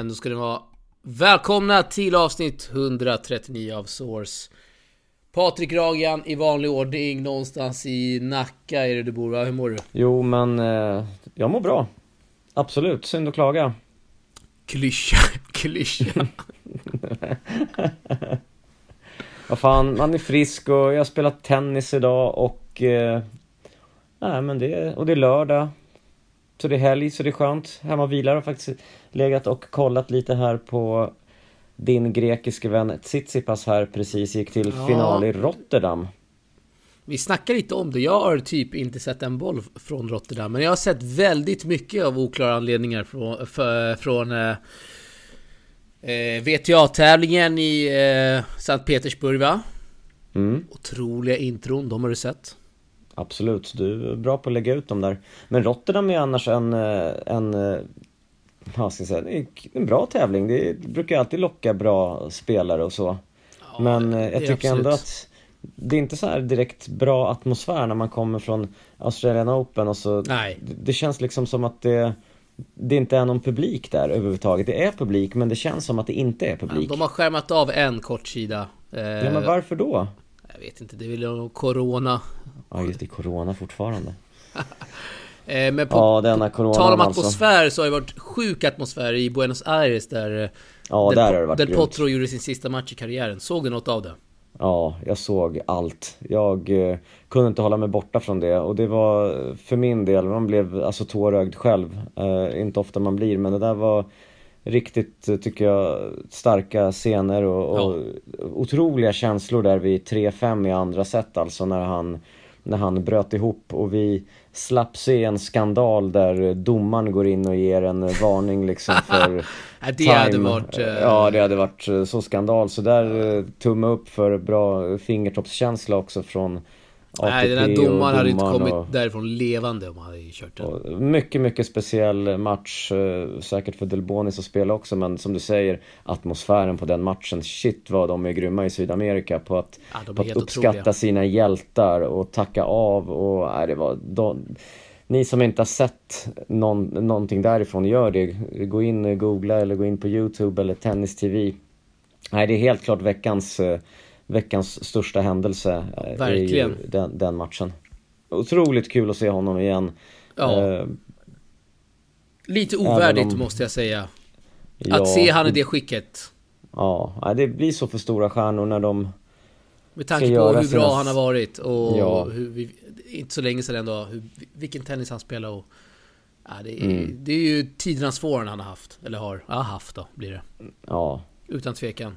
men då ska ni vara välkomna till avsnitt 139 av Source. Patrik Ragan i vanlig ordning någonstans i Nacka är det du bor va? Hur mår du? Jo men, eh, jag mår bra. Absolut, synd att klaga. Klyscha, klyscha. Vad fan, man är frisk och jag har spelat tennis idag och... Eh, nej men det, och det är lördag. Så det är helg, så det är skönt. Hemma och vilar och faktiskt legat och kollat lite här på din grekiske vän Tsitsipas här precis gick till Ja. final i Rotterdam. Vi snackar lite om det. Jag har typ inte sett en boll från Rotterdam. Men jag har sett väldigt mycket av oklara anledningar från, för, från eh, eh, VTA-tävlingen i eh, Sankt Petersburg va? Mm, Otroliga intron, de har du sett. Absolut, du är bra på att lägga ut dem där. Men Rotterdam är annars en, eh, en eh, vad ska jag säga, en bra tävling. Det brukar alltid locka bra spelare och så. Men eh, jag tycker ändå absolut. att det är inte så här direkt bra atmosfär när man kommer från Australian Open och så Nej. det, känns liksom som att det det inte är någon publik där överhuvudtaget. Det är publik men det känns som att det inte är publik. De har skärmat av en kortsida. Eh, Ja men varför då? Jag vet inte, det är väl Corona. Ja just det, Corona fortfarande. Eh, men på, Ja denna Corona tal om alltså. atmosfär så har det varit sjuk atmosfär i Buenos Aires där... eh, Ja Del, där har det varit Del. Potro gjorde sin sista match i karriären. Såg du något av det? Ja, jag såg allt. Jag eh, kunde inte hålla mig borta från det och det var för min del, man blev alltså tårögd själv. Eh, inte ofta man blir, men det där var riktigt, eh, tycker jag, starka scener och, och otroliga känslor där vid 3-5 i andra set alltså när han när han bröt ihop och vi slapp se en skandal där domaren går in och ger en varning liksom för det hade time. varit, eh, Ja, det hade varit eh, så skandal. Så där tumme upp för bra fingertoppskänsla också från ATP Nej, den här domaren hade inte kommit och, därifrån levande om han hade kört den. mycket, mycket speciell match. eh, Säkert för Delbonis att spela också, men som du säger, atmosfären på den matchen. Shit vad de är grymma i Sydamerika på att, Ja, på att uppskatta otroliga. sina hjältar och tacka av och nej, det var... De, ni som inte har sett någon, någonting därifrån, gör det. Gå in och googla eller gå in på Youtube eller Tennis TV. Nej, det är helt klart veckans, eh, veckans största händelse. eh, är ju Verkligen. Den, den matchen. Otroligt kul att se honom igen. Ja. Eh, Lite ovärdigt om- måste jag säga. ja, Att se han i det skicket. Ja, det blir så för stora stjärnor när de... Med tanke på hur bra han har varit och Ja. hur inte så länge sedan ändå, hur, vilken tennis han spelar och... Ja, det, är, Mm. det är ju tidernas forehand han har haft, eller har, ja haft då blir det. Ja. Utan tvekan.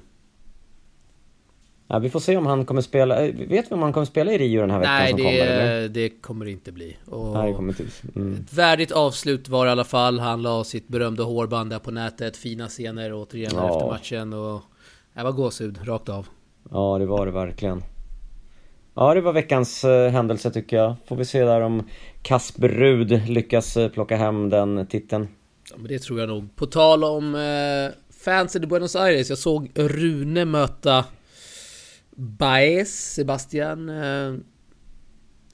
Ja. Vi får se om han kommer spela... eh, Vet vi om han kommer spela i Rio den här veckan Nej, som det, kommer? Eller? det kommer det inte bli. Och Nej, det kommer inte... Mm. Ett värdigt avslut var det i alla fall. Han la sitt berömda hårband där på nätet. Fina scener återigen Ja. efter matchen och... Det var gåshud, rakt av. Ja, det var det verkligen. Ja, det var veckans eh, händelse tycker jag. Får vi se där om Kasper Rud lyckas eh, plocka hem den titeln. Ja, men det tror jag nog. På tal om eh, fansen i Buenos Aires. Jag såg Rune möta Baez, Sebastian. Eh,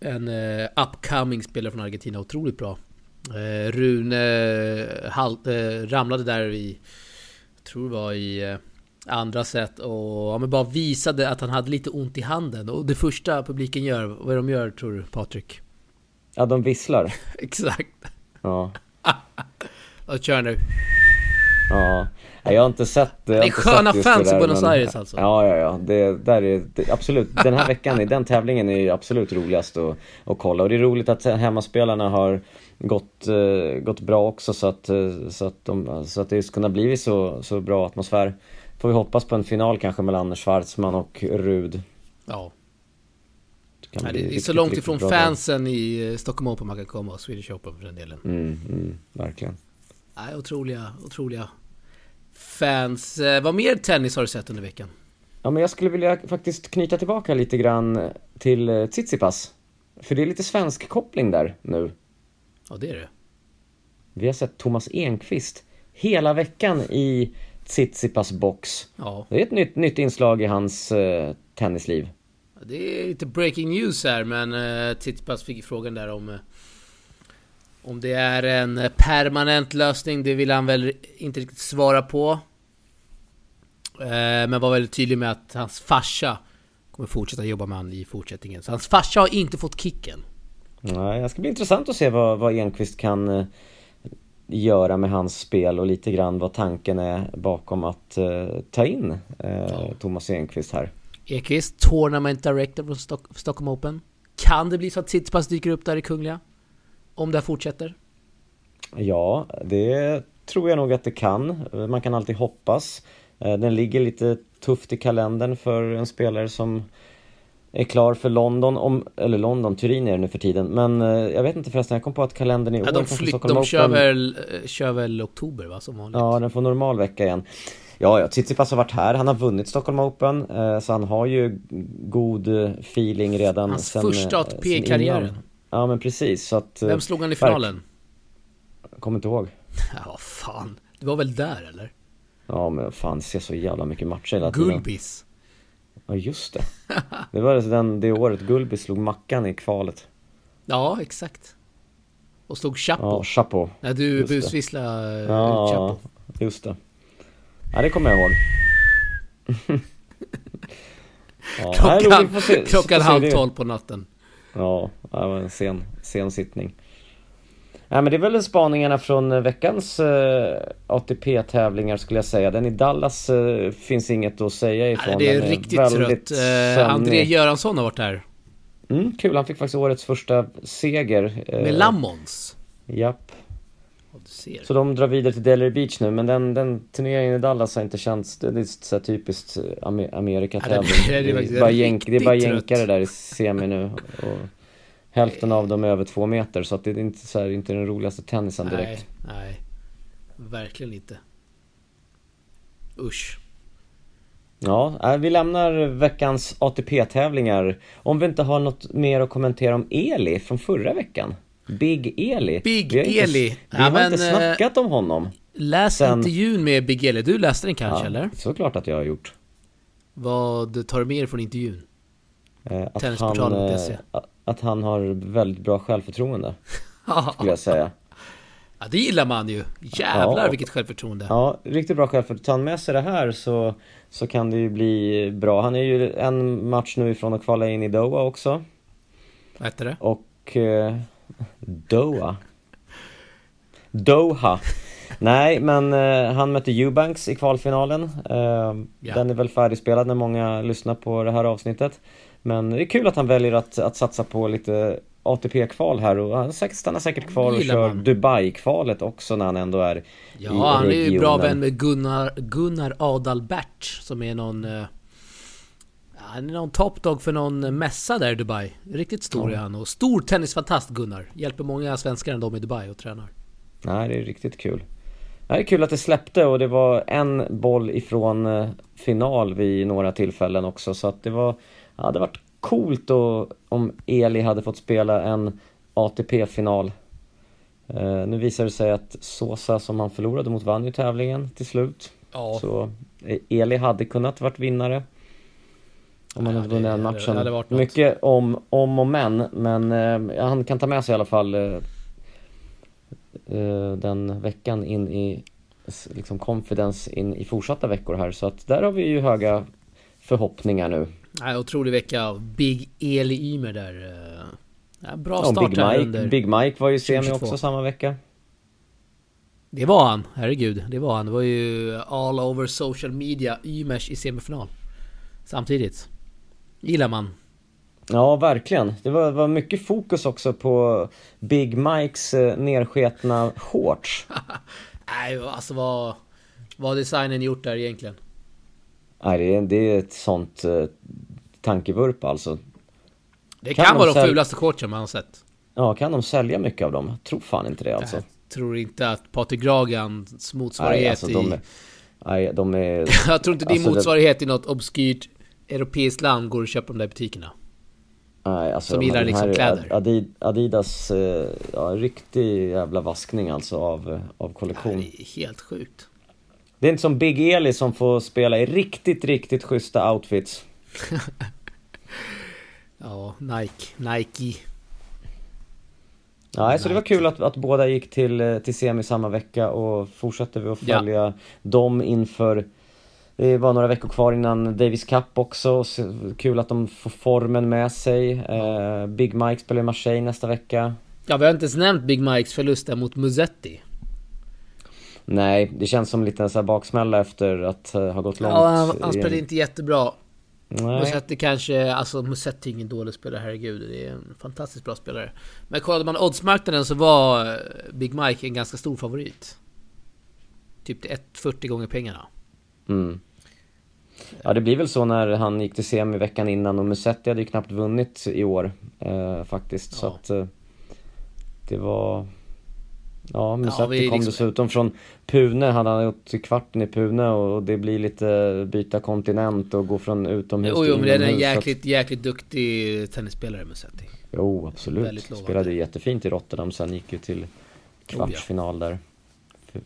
en eh, upcoming spelare från Argentina. Otroligt bra. Eh, Rune ramlade där i... Jag tror det var i... Andra set och ja, men bara visade att han hade lite ont i handen. Och det första publiken gör, vad är de gör tror du Patrik? Ja, de visslar. Exakt. Ja. Och kör nu. Ja. Jag har inte sett Det är sköna just fans i där, Buenos men- Aires alltså. Ja, ja, ja. Det, där är, det, absolut. Den här veckan, i den tävlingen är absolut roligast att, att kolla. Och det är roligt att hemmaspelarna har gått, eh, gått bra också så att, eh, så att, de, så att det ska kunna bli så, så bra atmosfär. Får vi hoppas på en final kanske mellan Schwarzman och Rud. Ja. Det, Nej, det är riktigt, så långt ifrån fansen i eh, Stockholm Open man kan komma och Swedish Open för den delen. där. Mm, mm, verkligen. Nej, otroliga, otroliga fans. Eh, vad mer tennis har du sett under veckan? Ja, men jag skulle vilja faktiskt knyta tillbaka lite grann till eh, Tsitsipas. För det är lite svensk koppling där nu. Ja, det är det. Vi har sett Thomas Enqvist hela veckan i Tsitsipas box. Ja, Det är ett nytt, nytt inslag i hans eh, tennisliv. det är lite breaking news här, men eh, Tsitsipas fick frågan där om... Eh, Om det är en permanent lösning, det vill han väl inte riktigt svara på. Eh, men var väldigt tydlig med att hans farsa kommer fortsätta jobba med honom i fortsättningen. Så hans farsa har inte fått kicken. Nej, det ska bli intressant att se vad, vad Enqvist kan eh, göra med hans spel och lite grann vad tanken är bakom att uh, ta in uh, Thomas Enqvist här. Enqvist, Tournament Director på Stock Stockholm Open. Kan det bli så att Tsitsipas dyker upp där i Kungliga? Om det här fortsätter? Ja, det tror jag nog att det kan. Man kan alltid hoppas. Uh, den ligger lite tufft i kalendern för en spelare som är klar för London, om, eller London, Turin är det nu för tiden. Men eh, jag vet inte förresten, jag kom på att kalendern i år ja, de, flytt, de kör, väl, eh, kör väl oktober va, som vanligt? Ja, den får normal vecka igen. Ja, ja, Tsitsipas har varit här, han har vunnit Stockholm Open, eh, så han har ju god feeling redan Hans sen, första ATP i karriären. Ja, men precis, så att... Vem slog han i finalen? Jag kommer inte ihåg. Ja, fan. Du var väl där eller? Ja, men fan, ser så jävla mycket matcher hela tiden. Gulbis. Ja just det. Det var den, det året Gulbi slog Mackan i kvalet. Ja, exakt. Och slog Chapo. Ja, Chapo. När du busvisslade ja, Chapo. just det. Ja, det kommer jag ihåg. ja, klockan klockan halv tolv på natten. Ja, det var en sen, sen sittning. Nej men det är väl spaningarna från veckans uh, ATP-tävlingar skulle jag säga. Den i Dallas uh, finns inget att säga ifrån. Nej, det är riktigt är trött. Uh, André Göransson har varit här. Mm, kul, han fick faktiskt årets första seger. Med Lammons? Japp. Så de drar vidare till Delray Beach nu, men den, den turneringen i Dallas har inte känts, det är så typiskt Amerikatävling. Ja, det, det, det, det, är bara jänk, det är bara jänkare där i semi nu. Och... Hälften av dem är över två meter så att det är inte, så här, inte den roligaste tennisen direkt. Nej, nej. Verkligen inte. Usch. Ja, äh, vi lämnar veckans ATP-tävlingar. Om vi inte har något mer att kommentera om Eli från förra veckan. Big Eli. Big vi Eli. Inte, vi har men, inte eh, snackat om honom. Läs Sen... intervjun med Big Eli. Du läste den kanske ja, eller? såklart att jag har gjort. Vad tar du med dig från intervjun? Eh, att, han, eh, att han har väldigt bra självförtroende. skulle jag säga. Ja, det gillar man ju. Jävlar ja, vilket självförtroende. Ja, riktigt bra självförtroende. Tar han med sig det här så, så kan det ju bli bra. Han är ju en match nu ifrån att kvala in i Doha också. Vad heter det? Och... Eh, Doha. Doha. Nej, men eh, han mötte Eubanks i kvalfinalen. Eh, yeah. Den är väl färdigspelad när många lyssnar på det här avsnittet. Men det är kul att han väljer att, att satsa på lite ATP-kval här och han stannar säkert kvar och kör Dubai-kvalet också när han ändå är ja, i Ja, han är ju bra vän med Gunnar, Gunnar Adalbert som är någon... Han är någon topdog för någon mässa där i Dubai. Riktigt stor ja. är han och stor tennisfantast Gunnar. Hjälper många svenskar än de i Dubai och tränar. Nej, det är riktigt kul. Det är kul att det släppte och det var en boll ifrån eh, final vid några tillfällen också så att det var det hade varit coolt då om Eli hade fått spela en ATP-final. Uh, nu visar det sig att Sosa som han förlorade mot vann ju tävlingen till slut. Ja. Så eh, Eli hade kunnat varit vinnare. Om han ja, hade vunnit den matchen. Mycket om, om och men, men uh, han kan ta med sig i alla fall uh, den veckan in i liksom confidence in i fortsatta veckor här. Så att där har vi ju höga förhoppningar nu. Nej, otrolig vecka. Big Eli Ymer där. Eh, ja, bra start ja, Big Mike, under Big Mike var ju semi också samma vecka. Det var han, herregud. Det var han. Det var ju all over social media Ymers i semifinal. Samtidigt. Gillar man. Ja, verkligen. Det var, var mycket fokus också på Big Mikes eh, nersketna shorts. Nej, alltså vad... Vad har designen gjort där egentligen? Nej, det är, det är ett sånt eh, tankevurp alltså. Det kan, kan vara de fulaste shortsen man har sett. Ja, kan de sälja mycket av dem? Jag tror fan inte det alltså. Jag tror inte att Patrik Gragans motsvarighet nej, alltså, de är, Nej, de är... jag tror inte din alltså, motsvarighet det... i något obskyrt europeiskt land går och köper de där butikerna. Nej, alltså Som gillar liksom kläder. Adidas, eh, ja, riktig jävla vaskning alltså av, av kollektion. det är helt sjukt. Det är inte som Big Eli som får spela i riktigt, riktigt schyssta outfits. ja, Nike. Nike. Ja, så det var kul att, att båda gick till, eh, till semi samma vecka och fortsätter vi att följa ja. dem inför det var några veckor kvar innan Davis Cup också, så kul att de får formen med sig. Eh, Big Mike spelar i Marseille nästa vecka. Ja, vi har inte ens nämnt Big Mikes förlust där mot Musetti. Nej, det känns som lite en sån här baksmälla efter att uh, ha gått långt. Ja, han, han spelade inte jättebra. Nej. Musetti kanske, alltså Musetti är ingen dålig spelare, herregud. Det är en fantastiskt bra spelare. Men kollade man oddsmarknaden så var eh, Big Mike en ganska stor favorit. Typ till 1,40 gånger pengarna. Mm. Ja det blir väl så när han gick till semi veckan innan och Musetti hade ju knappt vunnit i år eh, faktiskt. Ja. Så att eh, det var... Ja, Musetti ja, kom liksom... dessutom från Pune, han hade gått kvarten i Pune och det blir lite byta kontinent och gå från utomhus jo, jo, till inomhus. men det är en jäkligt, att... jäkligt duktig tennisspelare Musetti. Jo, absolut. Spelade jättefint i Rotterdam, sen gick ju till kvartsfinal oh, ja. där.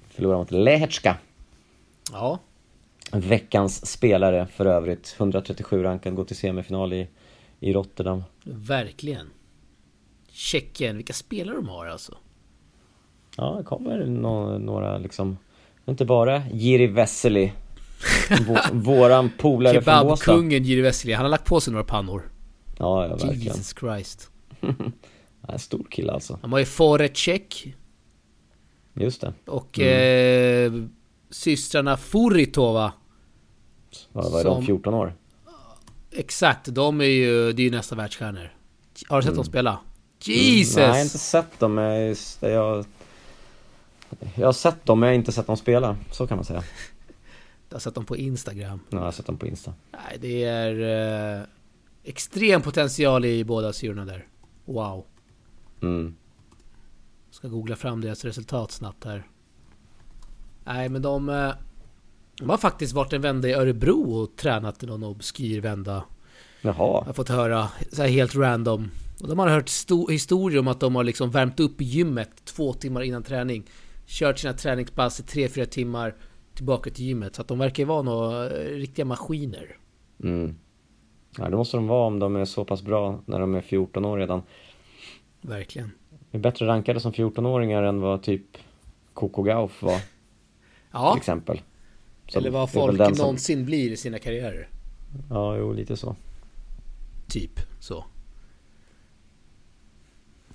Förlorade mot Lehecka. Ja. Veckans spelare för övrigt. 137 rankad, går till semifinal i, i Rotterdam. Verkligen. Tjeckien, vilka spelare de har alltså. Ja, det kommer no några liksom, inte bara Jiri Vesely. våran polare från Båstad. Kebabkungen Jiri Vesely, han har lagt på sig några pannor. Ja, ja verkligen. Jesus Christ. ja, stor kille alltså. Han var ju Forecek. Just det. Och mm. eh, systrarna Furitova. Vad var som, de, 14 år? Exakt, de är ju, det är ju nästa världsstjärnor. Har du sett mm. dem spela? Jesus! Mm, nej, jag har inte sett dem. Jag, jag, jag har sett dem, men jag har inte sett dem spela. Så kan man säga. Du har sett dem på Instagram? Ja, jag har sett dem på Insta. Nej, det är eh, extrem potential i båda syrorna där. Wow. Mm. Ska googla fram deras resultat snabbt här. Nej, men de... Eh, de har faktiskt varit en vända i Örebro och tränat i någon obskyr vända. Jaha. Jag har fått höra så här helt random. Och de har hört historier om att de har liksom värmt upp i gymmet två timmar innan träning. Kört sina träningspass i tre, fyra timmar tillbaka till gymmet. Så att de verkar ju vara några eh, riktiga maskiner. Mm. Ja, det måste de vara om de är så pass bra när de är 14 år redan. Verkligen. De är bättre rankade som 14-åringar än vad typ Coco Gauff var. ja. Till exempel. Så Eller vad folk någonsin som... blir i sina karriärer. Ja, jo, lite så. Typ så.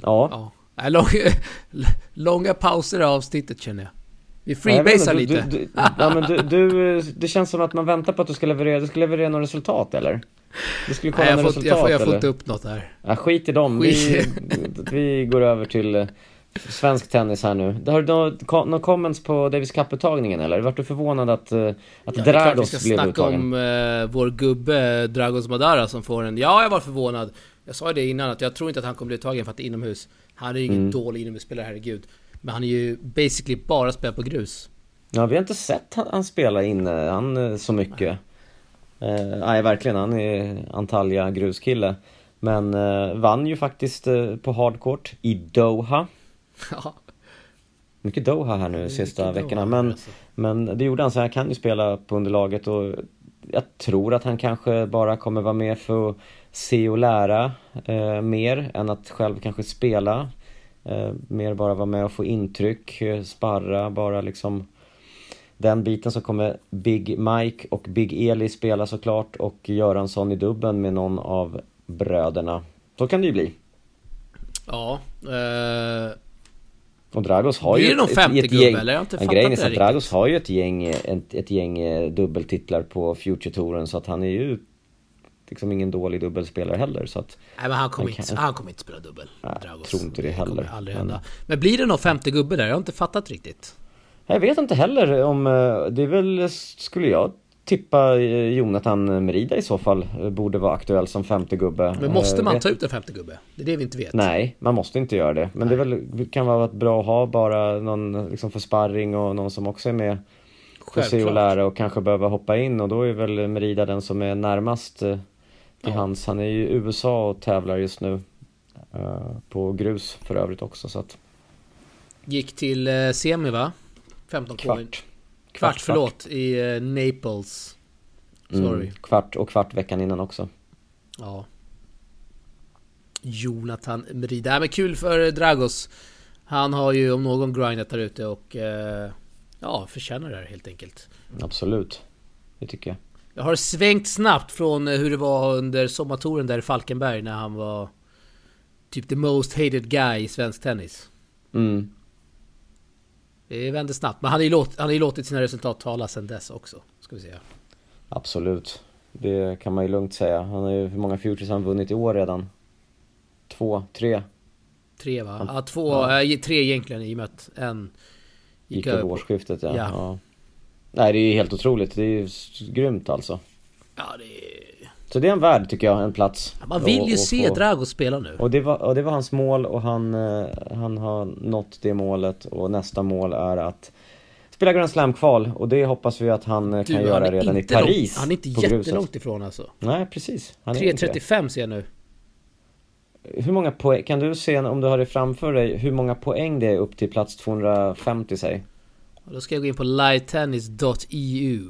Ja. ja. Lång, långa pauser i avsnittet känner jag. Vi freebasar lite. Du, du, ja, men du, du, det känns som att man väntar på att du ska leverera, du ska leverera något resultat eller? Du skulle kolla Nej, jag, fått, resultat, jag, får, jag får inte upp något här. Ja, skit i dem. Skit. Vi, vi går över till eh, svensk tennis här nu. Har du några comments på Davis Cup-uttagningen eller? Vart du förvånad att, eh, att ja, Dragos blev uttagen? Vi ska snacka om uh, vår gubbe Dragos Madara som får en... Ja, jag var förvånad. Jag sa det innan att jag tror inte att han kommer bli uttagen för att det är inomhus. Han är ju ingen mm. dålig inomhusspelare, herregud. Men han är ju basically bara spelat på grus. Ja, vi har inte sett han, han spela inne han, eh, så mycket. Nej. Uh, nej, verkligen. Han är Antalya gruskille. Men uh, vann ju faktiskt uh, på hardcourt i Doha. Ja. Mycket Doha här nu sista veckorna. Men, alltså. men det gjorde han, så han kan ju spela på underlaget och jag tror att han kanske bara kommer vara med för att se och lära eh, mer än att själv kanske spela. Eh, mer bara vara med och få intryck, sparra, bara liksom den biten så kommer Big Mike och Big Eli spela såklart och Göransson i dubben med någon av bröderna. Så kan det ju bli. Ja, eh och Dragos har Blir ju det någon femte ett, gubbe eller? Jag har inte fattat grejen är att Dragos har ju ett gäng, ett, ett gäng eh, dubbeltitlar på Future-touren så att han är ju liksom ingen dålig dubbelspelare heller så att Nej men han kommer, kan... inte, han kommer inte spela dubbel Nej, Dragos. tror inte det heller det aldrig hända. Men... men blir det någon femte gubbe där? Jag har inte fattat riktigt Jag vet inte heller om eh, Det är väl, skulle jag tippa eh, Jonathan Merida i så fall eh, borde vara aktuell som femte gubbe. Men måste man ta ut en femte gubbe? Det är det vi inte vet. Nej, man måste inte göra det. Men Nej. det, väl, det kan vara bra att ha bara någon liksom för sparring och någon som också är med för se och lära och kanske behöver hoppa in och då är väl Merida den som är närmast eh, till ja. hans. Han är ju i USA och tävlar just nu. På grus för övrigt också så att... Gick till semi va? 15 Kvart. Kvart, kvart förlåt, i uh, Naples. Sorry. Mm, kvart och kvart veckan innan också. Ja. Jonathan Merid. Det här med kul för Dragos. Han har ju om någon grindat där ute och eh, ja, förtjänar det här helt enkelt. Absolut, det tycker jag. Jag har svängt snabbt från eh, hur det var under sommartouren där i Falkenberg när han var typ the most hated guy i svensk tennis. Mm. Det vände snabbt, men han har ju, låt, han har ju låtit sina resultat tala sen dess också. Ska vi säga. Absolut. Det kan man ju lugnt säga. Han har ju, hur många Futures har han vunnit i år redan? Två, tre? Tre va? Ja, två, ja. Äh, tre egentligen i och med att en gick, gick över årsskiftet ja. ja. ja. Nej det är ju helt otroligt. Det är ju grymt alltså. Ja det är... Så det är en värd tycker jag, en plats. Man vill ju och, och se få... Drago spela nu. Och det, var, och det var hans mål och han, eh, han har nått det målet och nästa mål är att spela Grand Slam-kval och det hoppas vi att han eh, du, kan göra redan i Paris. Långt, han är inte jättelångt ifrån alltså. Nej precis. 3.35 ser jag nu. Hur många poäng, kan du se om du har det framför dig, hur många poäng det är upp till plats 250 säg? Då ska jag gå in på livetennis.eu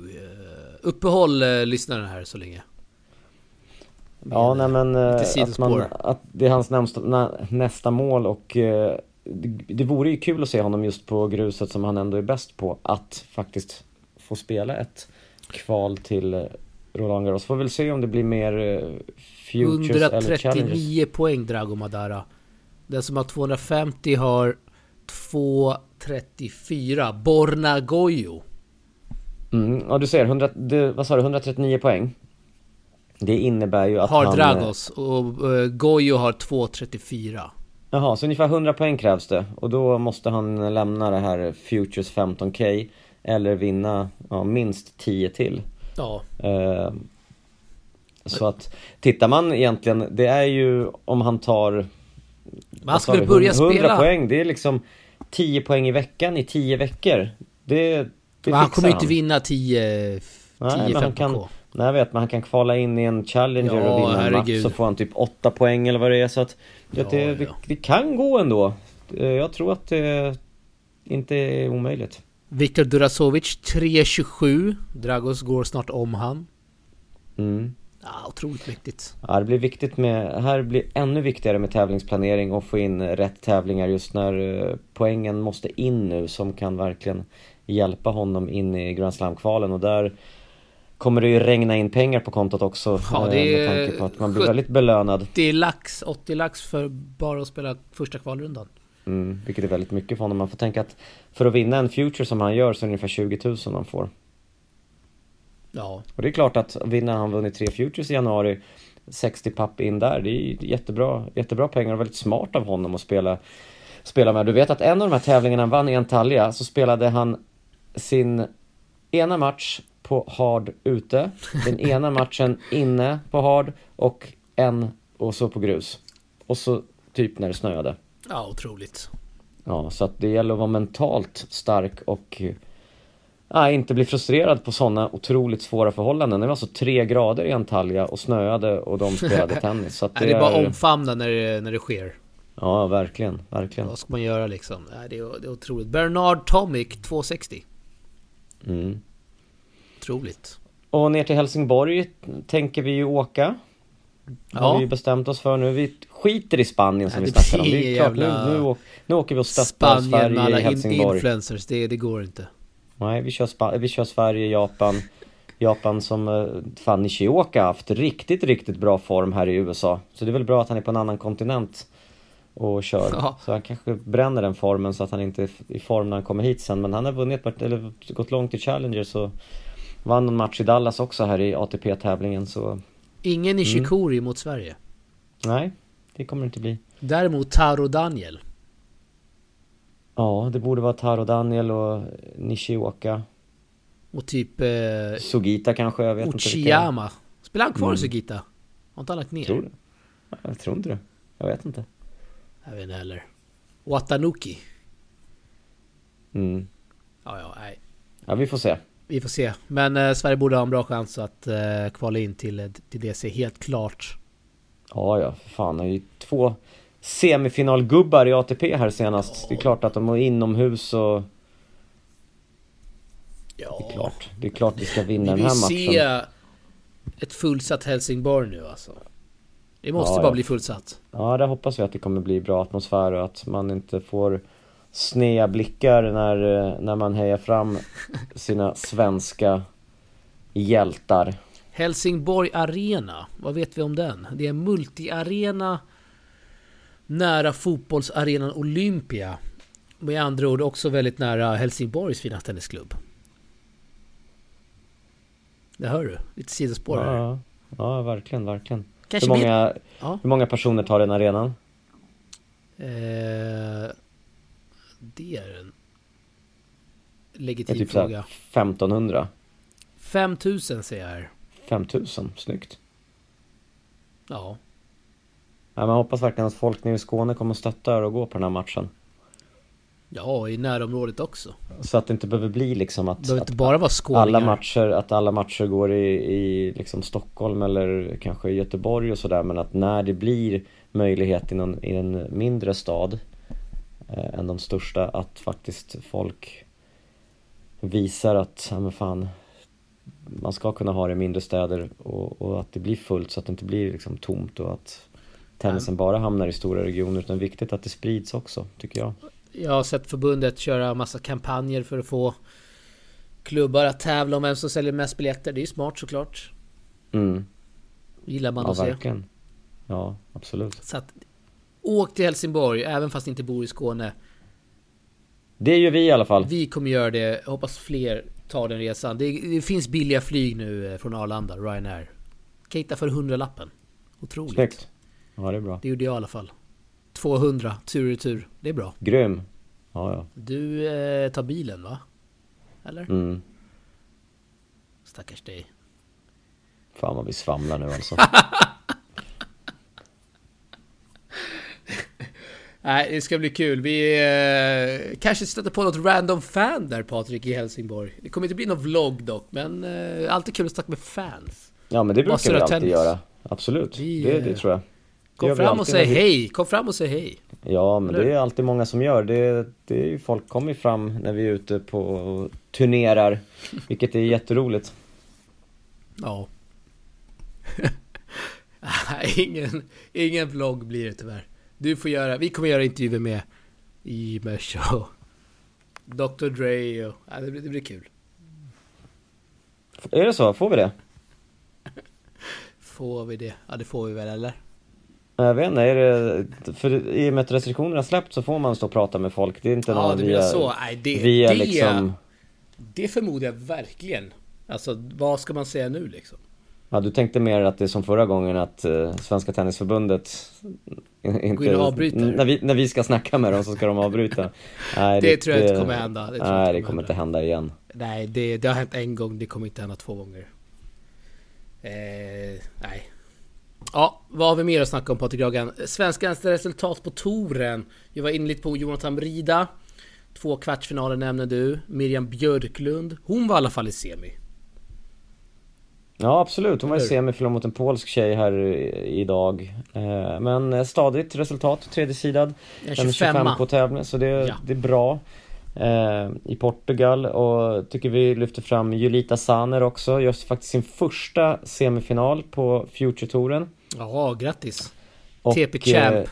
Uppehåll eh, lyssnaren här så länge. Ja, nej men eh, att, man, att det är hans nästa, nästa mål och eh, det, det vore ju kul att se honom just på gruset som han ändå är bäst på, att faktiskt få spela ett kval till eh, Roland Garros. Får väl se om det blir mer eh, Futures 139 eller Challengers. 139 poäng Drago Madara. Den som har 250 har 234. Borna Goyo. Mm, ja du ser, 100, det, vad sa du, 139 poäng? Det innebär ju att har han... Har Dragos och uh, Goyo har 234. Jaha, så ungefär 100 poäng krävs det och då måste han lämna det här Futures 15K eller vinna ja, minst 10 till. Ja. Uh, så att tittar man egentligen, det är ju om han tar Man skulle börja 100 spela 100 poäng, det är liksom 10 poäng i veckan i 10 veckor. Det, det han kommer ju inte vinna 10, 10 5 K. Nej jag vet, men han kan kvala in i en Challenger ja, och vinna en match så får han typ 8 poäng eller vad det är så att ja, det, ja. Det, det, kan gå ändå. Eh, jag tror att det inte är omöjligt. Viktor Durasovic 3.27 Dragos går snart om han. Mm. Ja, otroligt viktigt. Ja, det blir viktigt med, här blir ännu viktigare med tävlingsplanering och få in rätt tävlingar just när eh, poängen måste in nu som kan verkligen hjälpa honom in i Grand Slam-kvalen och där kommer det ju regna in pengar på kontot också ja, det med tanke på att man blir väldigt belönad. 80 lax, 80 lax för bara att spela första kvalrundan. Mm, Vilket är väldigt mycket för honom, man får tänka att för att vinna en future som han gör så är det ungefär 20 000 han får. Ja. Och det är klart att vinner han vunnit tre futures i januari 60 papp in där, det är jättebra, jättebra pengar och väldigt smart av honom att spela Spela med. Du vet att en av de här tävlingarna han vann i Antalya så spelade han sin ena match på hard ute, den ena matchen inne på hard och en och så på grus. Och så typ när det snöade. Ja, otroligt. Ja, så att det gäller att vara mentalt stark och ja, inte bli frustrerad på sådana otroligt svåra förhållanden. Det var alltså tre grader i Antalya och snöade och de spelade tennis. Så att det, det är bara omfamna när det, när det sker. Ja, verkligen, verkligen. Vad ska man göra liksom? Det är, det är otroligt. Bernard Tomic 260. Mm. Otroligt. Och ner till Helsingborg tänker vi ju åka. Ja. Har vi bestämt oss för nu. Vi skiter i Spanien som ja, vi snackade om. Det är klart, nu, nu, nu åker vi och stöttar Sverige i Helsingborg. influencers, det, det går inte. Nej, vi kör, vi kör Sverige, Japan. Japan som eh, fan Nishioka haft riktigt, riktigt bra form här i USA. Så det är väl bra att han är på en annan kontinent och kör. Ja. Så han kanske bränner den formen så att han inte är i form när han kommer hit sen. Men han har vunnit, eller gått långt i Challenger så vann en match i Dallas också här i ATP-tävlingen så... Ingen Nishikori mm. mot Sverige? Nej, det kommer det inte bli. Däremot Taro Daniel? Ja, det borde vara Taro Daniel och Nishioka. Och typ... Eh, Sugita kanske, jag vet Uchiyama. inte vilka. Spelar han kvar mm. Sugita? Har inte han lagt ner? Tror du? Jag tror inte det. Jag vet inte. Jag vet inte heller. Watanuki. Mm. Ja, ja, nej. Ja, vi får se. Vi får se. Men eh, Sverige borde ha en bra chans att eh, kvala in till, till DC, helt klart. Ja, ja, för fan. Det är ju två semifinalgubbar i ATP här senast. Ja. Det är klart att de är inomhus och... Ja. Det är klart. Det är klart vi ska vinna den här matchen. Vi vill se ett fullsatt Helsingborg nu alltså. Det måste Ja, bara ja. bli fullsatt. Ja, där hoppas vi att det kommer bli bra atmosfär och att man inte får snea blickar när, eh, när man hejar fram sina svenska hjältar. Helsingborg Arena, vad vet vi om den? Det är en multiarena nära fotbollsarenan Olympia. Med andra ord också väldigt nära Helsingborgs fina tennisklubb. Det hör du, lite sidospår här. Ja, ja, verkligen, verkligen. Kanske Hur många, Ja. hur många personer tar den arenan? Eh, det är en Det är legitim typ fråga. 1500. 5000 säger jag här. 5000, snyggt. Ja. Ja, man hoppas verkligen att folk nere i Skåne kommer stötta er och gå på den här matchen. Ja, i närområdet också. Så att det inte behöver bli liksom att, Det behöver inte bara vara skåningar. alla matcher, att alla matcher går i, i liksom Stockholm eller kanske Göteborg och sådär men att när det blir möjlighet i, någon, i en mindre stad eh, än de största att faktiskt folk visar att, ja men fan man ska kunna ha det i mindre städer och, och att det blir fullt så att det inte blir liksom tomt och att tennisen bara hamnar i stora regioner utan viktigt att det sprids också tycker jag. Jag har sett förbundet köra massa kampanjer för att få klubbar att tävla om vem som säljer mest biljetter. Det är ju smart såklart. Mm. Gillar man Ja att se. verkligen. Ja absolut. Så att åk till Helsingborg, även fast ni inte bor i Skåne. Det gör vi i alla fall. Vi kommer göra det. Jag hoppas fler tar den resan. Det, det finns billiga flyg nu eh, från Arlanda, Ryanair. Kan hitta för 100 lappen. Otroligt. Snyggt. Ja, det är bra. Det gjorde jag i alla fall. 200 tur och retur. Det är bra. Grym. Ja, ja. Du eh, tar bilen va? Eller? Mm. Stackars dig. Fan vad vi svamlar nu alltså. Nej, det ska bli kul. Vi eh, kanske stöter på något random fan där Patrik i Helsingborg. Det kommer inte bli någon vlogg dock, men eh, alltid kul att snacka med fans. Ja, men det brukar Massor vi alltid tennis. göra. Absolut. Vi, det, det eh, tror jag. Det Kom fram och säg vi- hej! Kom fram och säg hej! Ja, men Eller det är alltid många som gör. Det, det är ju, folk kommer fram när vi är ute på turnerar. Vilket är jätteroligt. Ja. Ingen, ingen vlogg blir det tyvärr. Du får göra, vi kommer göra intervjuer med Imers och Dr Dre och... Ja, det, blir, det blir kul. Är det så? Får vi det? Får vi det? Ja, det får vi väl eller? Jag vet inte, är det, för i och med att restriktionerna släppt så får man stå och prata med folk. Det är inte Ja, någon du via, så? Nej, det, via det, liksom... det förmodar jag verkligen. Alltså, vad ska man säga nu liksom? Ja, du tänkte mer att det är som förra gången att eh, Svenska Tennisförbundet inte, avbryter. När vi, när vi ska snacka med dem så ska de avbryta. Nej, Det tror jag inte kommer hända. Det nej, det kommer inte hända igen. Nej, det, det har hänt en gång, det kommer inte hända två gånger. Eh, nej. Ja, vad har vi mer att snacka om Patrik Ragan? Svenskans resultat på touren. Jag var inne lite på Jonathan Brida. Två kvartsfinaler nämner du. Miriam Björklund. Hon var i alla fall i semi. Ja, absolut. Hon var i Eller? semifinal mot en polsk tjej här idag. Eh, Men eh, stadigt resultat, tredje sidad. En Den är 25 på tävlingen, så det, Ja. det är bra. Eh, I Portugal och tycker vi lyfter fram Julita Saner också. Gör faktiskt sin första semifinal på Future-touren. Ja, grattis. Och, TP Champ.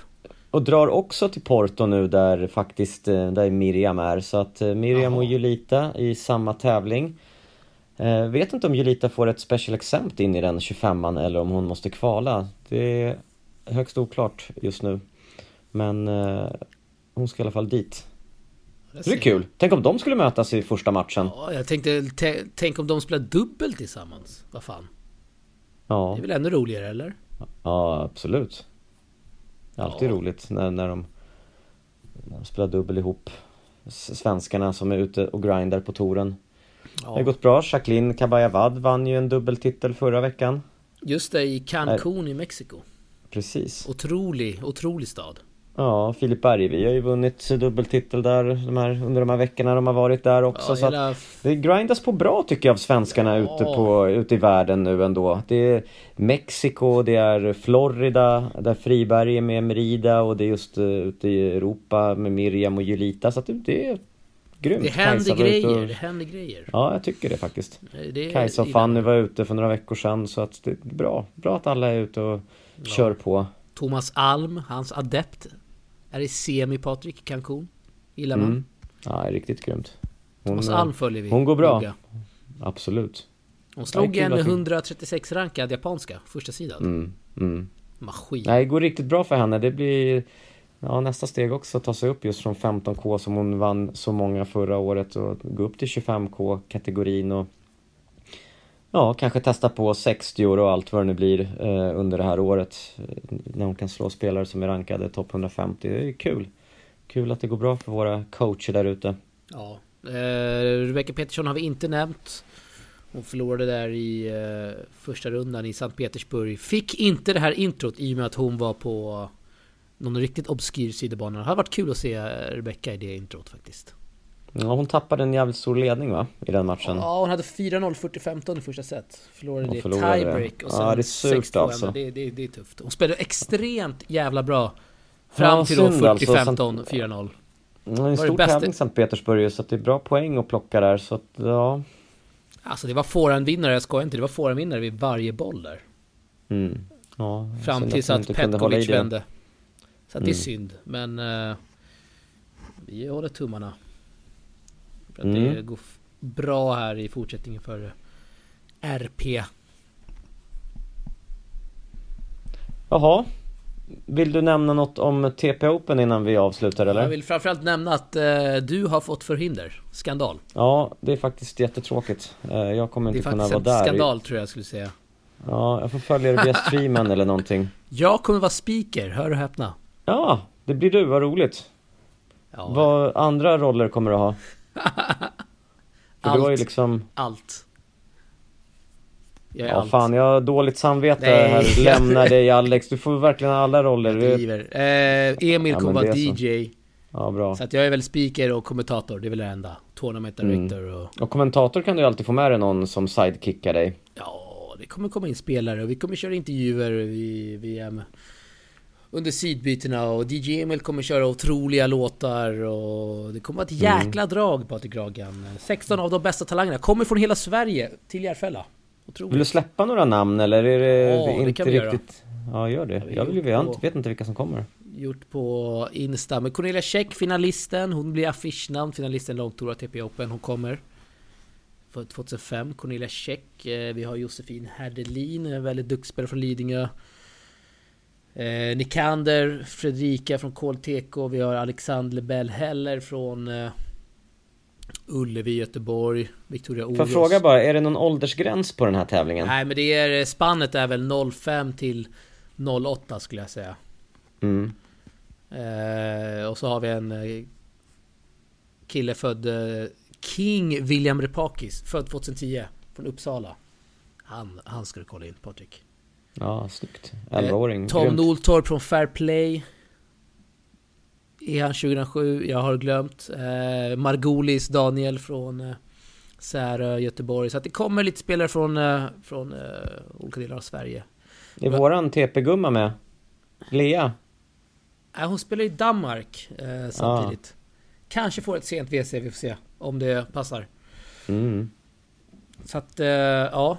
Och drar också till Porto nu där faktiskt, där Miriam är. Så att Miriam Jaha. och Julita i samma tävling. Eh, vet inte om Julita får ett special exempt in i den 25an eller om hon måste kvala. Det är högst oklart just nu. Men eh, hon ska i alla fall dit. Det är kul. Tänk om de skulle mötas i första matchen. Ja, jag tänkte, tä- tänk om de spelar dubbel tillsammans. Vad fan. Ja, Det är väl ännu roligare eller? ja absolut. Alltid Ja. roligt när, när, de, när de spelar dubbel ihop. Svenskarna som är ute och grindar på touren. Det har Ja. gått bra. Jacqueline Caballavad vann ju en dubbeltitel förra veckan. Just det, i Cancún i Mexiko. Precis. Otrolig, otrolig stad. Ja, Filip Bergevi har ju vunnit dubbeltitel där de här, under de här veckorna de har varit där också. Ja, så hela... det grindas på bra tycker jag av svenskarna Ja. ute, på, ute i världen nu ändå. Det är Mexiko, det är Florida, där Friberg är med Merida och det är just uh, ute i Europa med Miriam och Julita. Så det, det är grymt. Det händer Kajsa grejer, och- det händer grejer. Ja, jag tycker det faktiskt. Det Kajsa och Fanny var ute för några veckor sedan så att det är bra. Bra att alla är ute och kör på. Thomas Alm, hans adept, är i semi Patrik, Cancun. Gillar man. Mm. Ja, riktigt grymt. Hon, Thomas eh, Alm följer vi. hon går bra. noga. Absolut. Hon slog en att vi- 136 rankad japanska, första sidan. Mm. Mm. Maskin. Nej, det går riktigt bra för henne. Det blir ja, nästa steg också att ta sig upp just från 15K som hon vann så många förra året och gå upp till 25K-kategorin och ja, kanske testa på 60 och allt vad det nu blir eh, under det här året. När hon kan slå spelare som är rankade topp 150. Det är kul. Kul att det går bra för våra coacher där ute. Ja. Eh, Rebecca Petersson har vi inte nämnt. Hon förlorade där i eh, första rundan i Sankt Petersburg. Fick inte det här introt i och med att hon var på någon riktigt obskyr sidobana. Det hade varit kul att se Rebecca i det introt faktiskt. Ja, hon tappade en jävligt stor ledning va, i den matchen. Ja, hon hade 4-0 40-15 i första set. Förlorade Hon det i tiebreak och sen Ja, det är surt 6-2 alltså. Det, det, det är tufft. Hon spelade extremt jävla bra. Fram Ja, till då synd alltså, 40-15, 4-0. Det är en stor tävling Sankt Petersburg så att det är bra poäng att plocka där så att ja. Alltså det var forehandvinnare, jag skojar inte. Det var forehandvinnare vid varje boll där. Mm. ja Fram tills att Petkovic vände. Så att det är Mm. synd. Men eh, vi håller tummarna. För att Mm. det går f- bra här i fortsättningen för eh, RP. Jaha. Vill du nämna något om TP Open innan vi avslutar eller? Jag vill framförallt nämna att eh, du har fått förhinder. Skandal. Ja, det är faktiskt jättetråkigt. Eh, Jag kommer Det är inte kunna faktiskt vara en där. skandal tror jag jag skulle säga. Ja, jag får följa det via streamen eller någonting. Jag kommer vara speaker, hör och häpna. Ja, det blir du, vad roligt. Ja, Vad andra roller kommer du ha? För du har ju Allt. liksom... allt. Jag är Ja allt. fan, jag har dåligt samvete Nej. här. Lämna dig Alex, du får verkligen alla roller. Jag driver. Eh, Emil Ja, kommer vara är så. DJ. Ja, bra. Så att jag är väl speaker och kommentator, det är väl det enda. Tournament Mm. director och... Och kommentator kan du ju alltid få med dig någon som sidekickar dig. Ja, det kommer komma in spelare och vi kommer köra intervjuer vid VM. Under sidbytena och DJ Emil kommer köra otroliga låtar och det kommer vara ett Mm. jäkla drag Patrik Ragan. 16 av de bästa talangerna kommer från hela Sverige till Järfälla. Vill Otroligt. du släppa några namn eller är det Ja, det inte kan vi göra. riktigt... Ja, gör det. Jag, vill, jag på- vet inte vilka som kommer. Gjort på Insta. Men Cornelia Käck, finalisten. Hon blir affischnamn. Finalisten Långtour TP Open. Hon kommer. För 2005. Cornelia Käck. Eh, Vi har Josefin Herdelin. en Väldigt duktig spelare från Lidingö. Eh, Nikander, Fredrika från KLTK. Vi har Alexander Lebel Heller från eh, Ullevi, Göteborg. Victoria Får jag Oros. fråga bara, är det någon åldersgräns på den här tävlingen? Nej men det är spannet är väl 05 till 08 skulle jag säga. Mm. Eh, och så har vi en eh, kille född eh, King William Repakis, född 2010 från Uppsala. Han, han ska du kolla in Patrik. Ja, snyggt. 11-åring. Eh, Tom Grymt. Noltorp från Fair Play. Är han 2007? Jag har glömt. Eh, Margolis Daniel från eh, Särö, Göteborg. Så att det kommer lite spelare från, eh, från eh, olika delar av Sverige. Är våran TP-gumma med? Lea? Nej, hon spelar i Danmark eh, samtidigt. Kanske får ett sent WC, vi får se om det passar. Mm. Så att, eh, ja.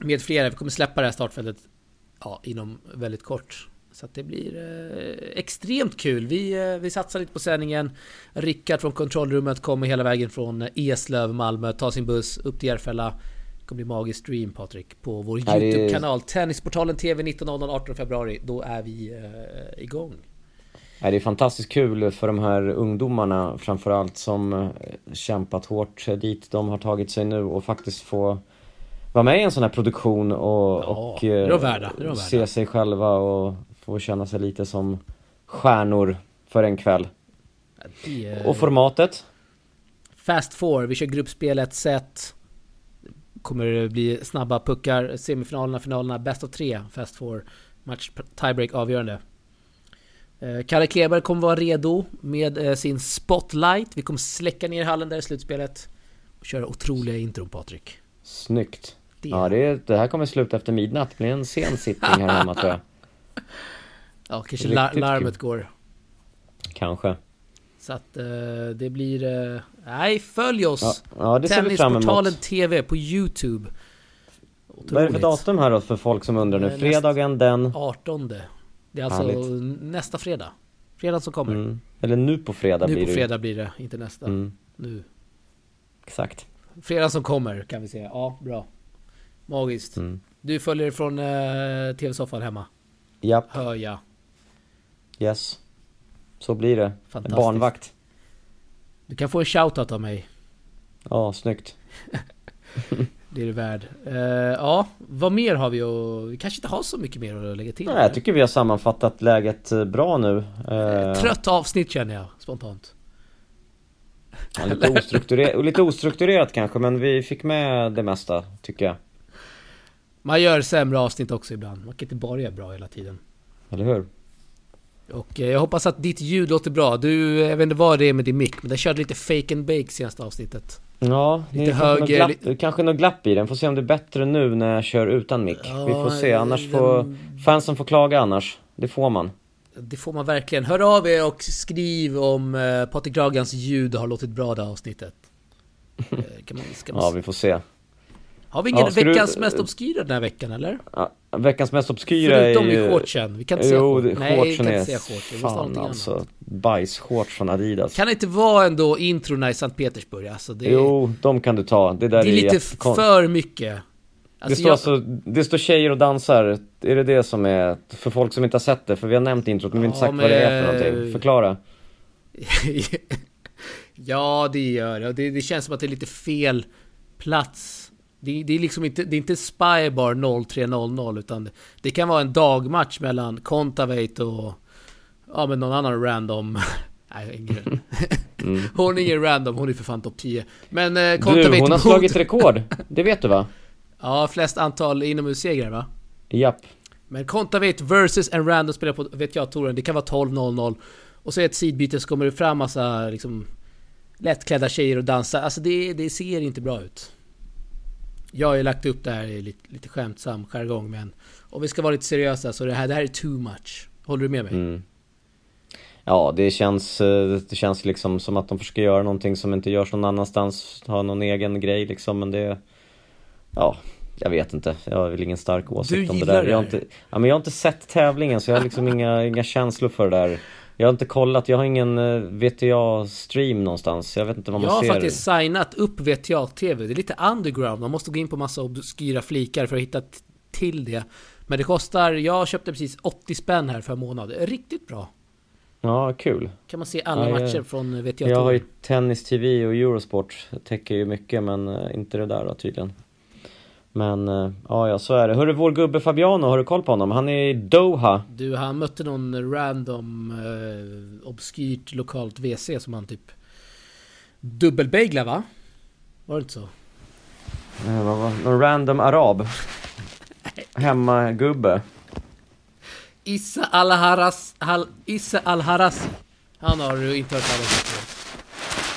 Med flera, vi kommer släppa det här startfältet ja, inom väldigt kort. Så att det blir eh, extremt kul. Vi, eh, vi satsar lite på sändningen. Rickard från kontrollrummet kommer hela vägen från eh, Eslöv, Malmö, tar sin buss upp till Järfälla. Det kommer bli magisk stream Patrik på vår är- YouTube-kanal. Tennisportalen TV 19.00 18 februari. Då är vi eh, igång. Det är fantastiskt kul för de här ungdomarna framförallt som eh, kämpat hårt dit de har tagit sig nu och faktiskt få vara med i en sån här produktion och, Ja, och eh, värda, se sig själva och få känna sig lite som stjärnor för en kväll. Är- Och formatet? Fast four, vi kör gruppspel ett set. Kommer det bli snabba puckar, semifinalerna, finalerna, bäst av tre, fast four. Match tiebreak avgörande. Eh, Kalle Kleber kommer vara redo med eh, sin spotlight. Vi kommer släcka ner hallen där i slutspelet. Och köra otroliga intron Patrik. Snyggt. Det, Ja, det, det här kommer sluta efter midnatt. Det blir en sen sittning här hemma tror jag. ja, kanske la- riktigt larmet kul. går. Kanske. Så att eh, det blir... Eh, nej, följ oss! Ja, ja Tennisportalen. TV på YouTube. Otroligt. Vad är det för datum här då för folk som undrar nu? Eh, Fredagen den... 18. Det är alltså Härligt. nästa fredag. Fredag som kommer. Mm. Eller nu på fredag nu blir på det ju. fredag blir det, inte nästa. Mm, Nu. exakt. Fredag som kommer kan vi säga. Ja, bra. Magiskt. Mm. Du följer från eh, tv-soffan hemma. Japp, Hör jag. yes. Så blir det. Fantastiskt. Barnvakt. Du kan få en shoutout av mig. Ja, snyggt. Det är du värd. Eh, ja, vad mer har vi och Vi kanske inte har så mycket mer att lägga till. Nej, jag tycker vi har sammanfattat läget eh, bra nu. Eh, Trött avsnitt känner jag spontant. ja, lite, ostrukturerat, lite ostrukturerat kanske, men vi fick med det mesta, tycker jag. Man gör sämre avsnitt också ibland. Man kan inte bara göra bra hela tiden. Eller hur? Och eh, jag hoppas att ditt ljud låter bra. Du, jag vet inte vad det är med din mick, men den körde lite fake and bake senaste avsnittet. Ja, det Lite är kanske, något höger, glapp, kanske något glapp i den. Får se om det är bättre nu när jag kör utan mick. Ja, vi får se, annars får den- fansen får klaga annars. Det får man. Det får man verkligen. Hör av er och skriv om eh, Patrik Dragans ljud har låtit bra det avsnittet. Eh, Kan man, man, Ja, vi får se. Har vi ingen Ja, ska du- veckans mest obskyra den här veckan eller? Ja, veckans mest obskyra Förutom är ju... i shortsen. Vi kan inte säga Jo, shorts. det- Nej, vi kan är... inte säga shorts. Vi måste ha Fan någonting alltså. annat. Bajsshorts från Adidas. Kan det inte vara ändå introna i Sankt Petersburg? Alltså det, Jo, de kan du ta. Det där det är lite jättekon- för mycket. det, Alltså, står jag, alltså, det står tjejer och dansar. Är det det som är... För folk som inte har sett det, för vi har nämnt introt men vi har inte sagt vad det är för men- någonting. Förklara. ja, det gör det. Det. Det känns som att det är lite fel plats. Det, det är liksom inte, det är inte Spybar 0300 utan det, kan vara en dagmatch mellan Contavate och ja men någon annan random Nej, ingen. Mm. Hon är ingen random, hon är för fan topp 10. Men eh, Du, Contavate hon har slagit rekord. Det vet du va? Ja, flest antal inomhussegrar va? Japp. Men Contavate versus en random spelare på, vet jag, touren, det kan vara 12-0-0. Och så är ett sidbyte så kommer det fram massa liksom lättklädda tjejer och dansar. Alltså det, det ser inte bra ut. Jag har ju lagt upp det här i lite, lite skämtsam jargong men om vi ska vara lite seriösa så det här, det här är too much. Håller du med mig? Mm. Ja, det känns, eh, det känns liksom som att de försöker göra någonting som inte görs någon annanstans, ha någon egen grej liksom, men det... Ja, jag vet inte. Jag har väl ingen stark åsikt om det där. det Jag har, inte, ja, men jag har inte sett tävlingen så jag har liksom inga, inga känslor för det där. Jag har inte kollat, jag har ingen eh, VTA-stream någonstans. Jag vet inte vad man Jag har ser. faktiskt signat upp VTA-TV. Det är lite underground. Man måste gå in på massa obskyra flikar för att hitta till det. Men det kostar, jag köpte precis 80 spänn här för en månad. Riktigt bra. Ja, kul. Kan man se alla Ja, jag- matcher från VTA Jag har ju. Tennis TV och Eurosport, täcker ju mycket men eh, inte det där då tydligen. Men eh, ja, ja så är det. Hörru, vår gubbe Fabiano, har du koll på honom? Han är i Doha. Du, han mötte någon random eh, obskyrt lokalt WC som han typ dubbelbaglar va? Var det inte så? Eh, vad var Någon random arab. Hemmagubbe. Issa Al-Haras... Al, Issa Al-Harasi. Han har du inte hört talas om.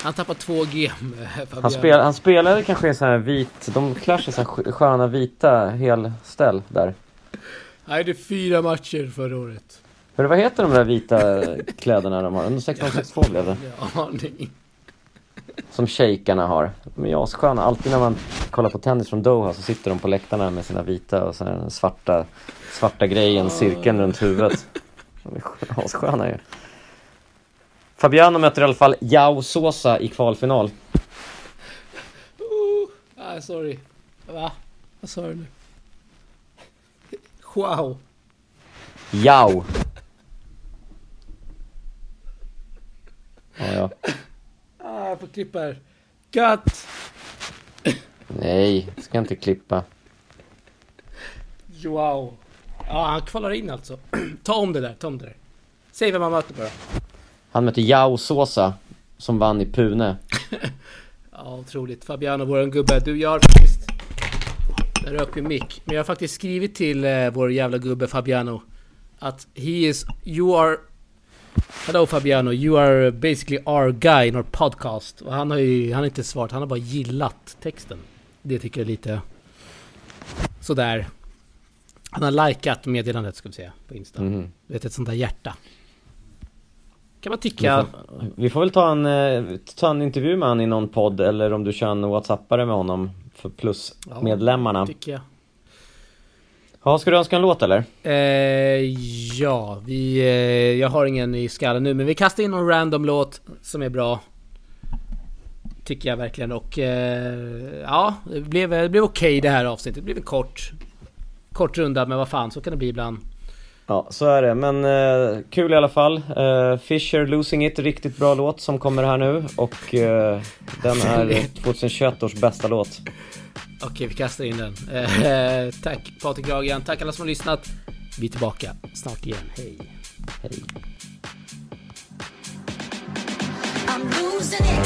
Han tappar 2 G med Fabian. Han, spel, han spelade kanske i så här vit, de klär sig sk- sköna vita helställ där. Nej, det är fyra matcher förra året. Hörru, vad heter de där vita kläderna de har? Under 1662 blev det. Har aning. Som shejkarna har. De är assköna. Alltid när man kollar på tennis från Doha så sitter de på läktarna med sina vita och här den svarta, svarta grejen, cirkeln runt huvudet. De är assköna ju. Fabiano möter i alla fall Yao Sosa i kvalfinal. Oh, ah, sorry. Va? Vad sa du nu? Wow. Yao. Ja, ja. Ah, jag får klippa här. Cut! Nej, ska inte klippa. Wow. Ja, han kvalar in alltså. ta om det där, ta om det där. Säg vem han möter bara. Han möter Yao Sosa som vann i Pune. Ja, otroligt. Fabiano, våran gubbe. Du, jag har faktiskt... Där rök min mick. Men jag har faktiskt skrivit till eh, vår jävla gubbe Fabiano. Att he is... You are... Hello Fabiano, you are basically our guy in our podcast. Och han har ju... Han har inte svarat, han har bara gillat texten. Det tycker jag är lite... Sådär. Han har likat meddelandet ska vi säga, på Insta. Du vet, ett sånt där hjärta. Kan man Vi tycka... får, vi får väl ta en, eh, ta en intervju med honom i någon podd eller om du kör en whatsappare med honom för plus Ja. medlemmarna. Tycker jag. Ja, ska du önska en låt eller? Eh, ja, vi, eh, jag har ingen i skallen nu men vi kastar in någon random låt som är bra. Tycker jag verkligen och eh, ja, det blev, det blev okej okay det här avsnittet. Det blev en kort, kort runda men vad fan så kan det bli ibland. Ja, så är det. Men eh, kul i alla fall. Eh, Fisher Losing It, riktigt bra låt som kommer här nu och eh, den är 2021 års bästa låt. Okej, vi kastar in den. Eh, tack Patrik Gragen, tack alla som har lyssnat. Vi är tillbaka snart igen. Hej. Hej. I'm losing it.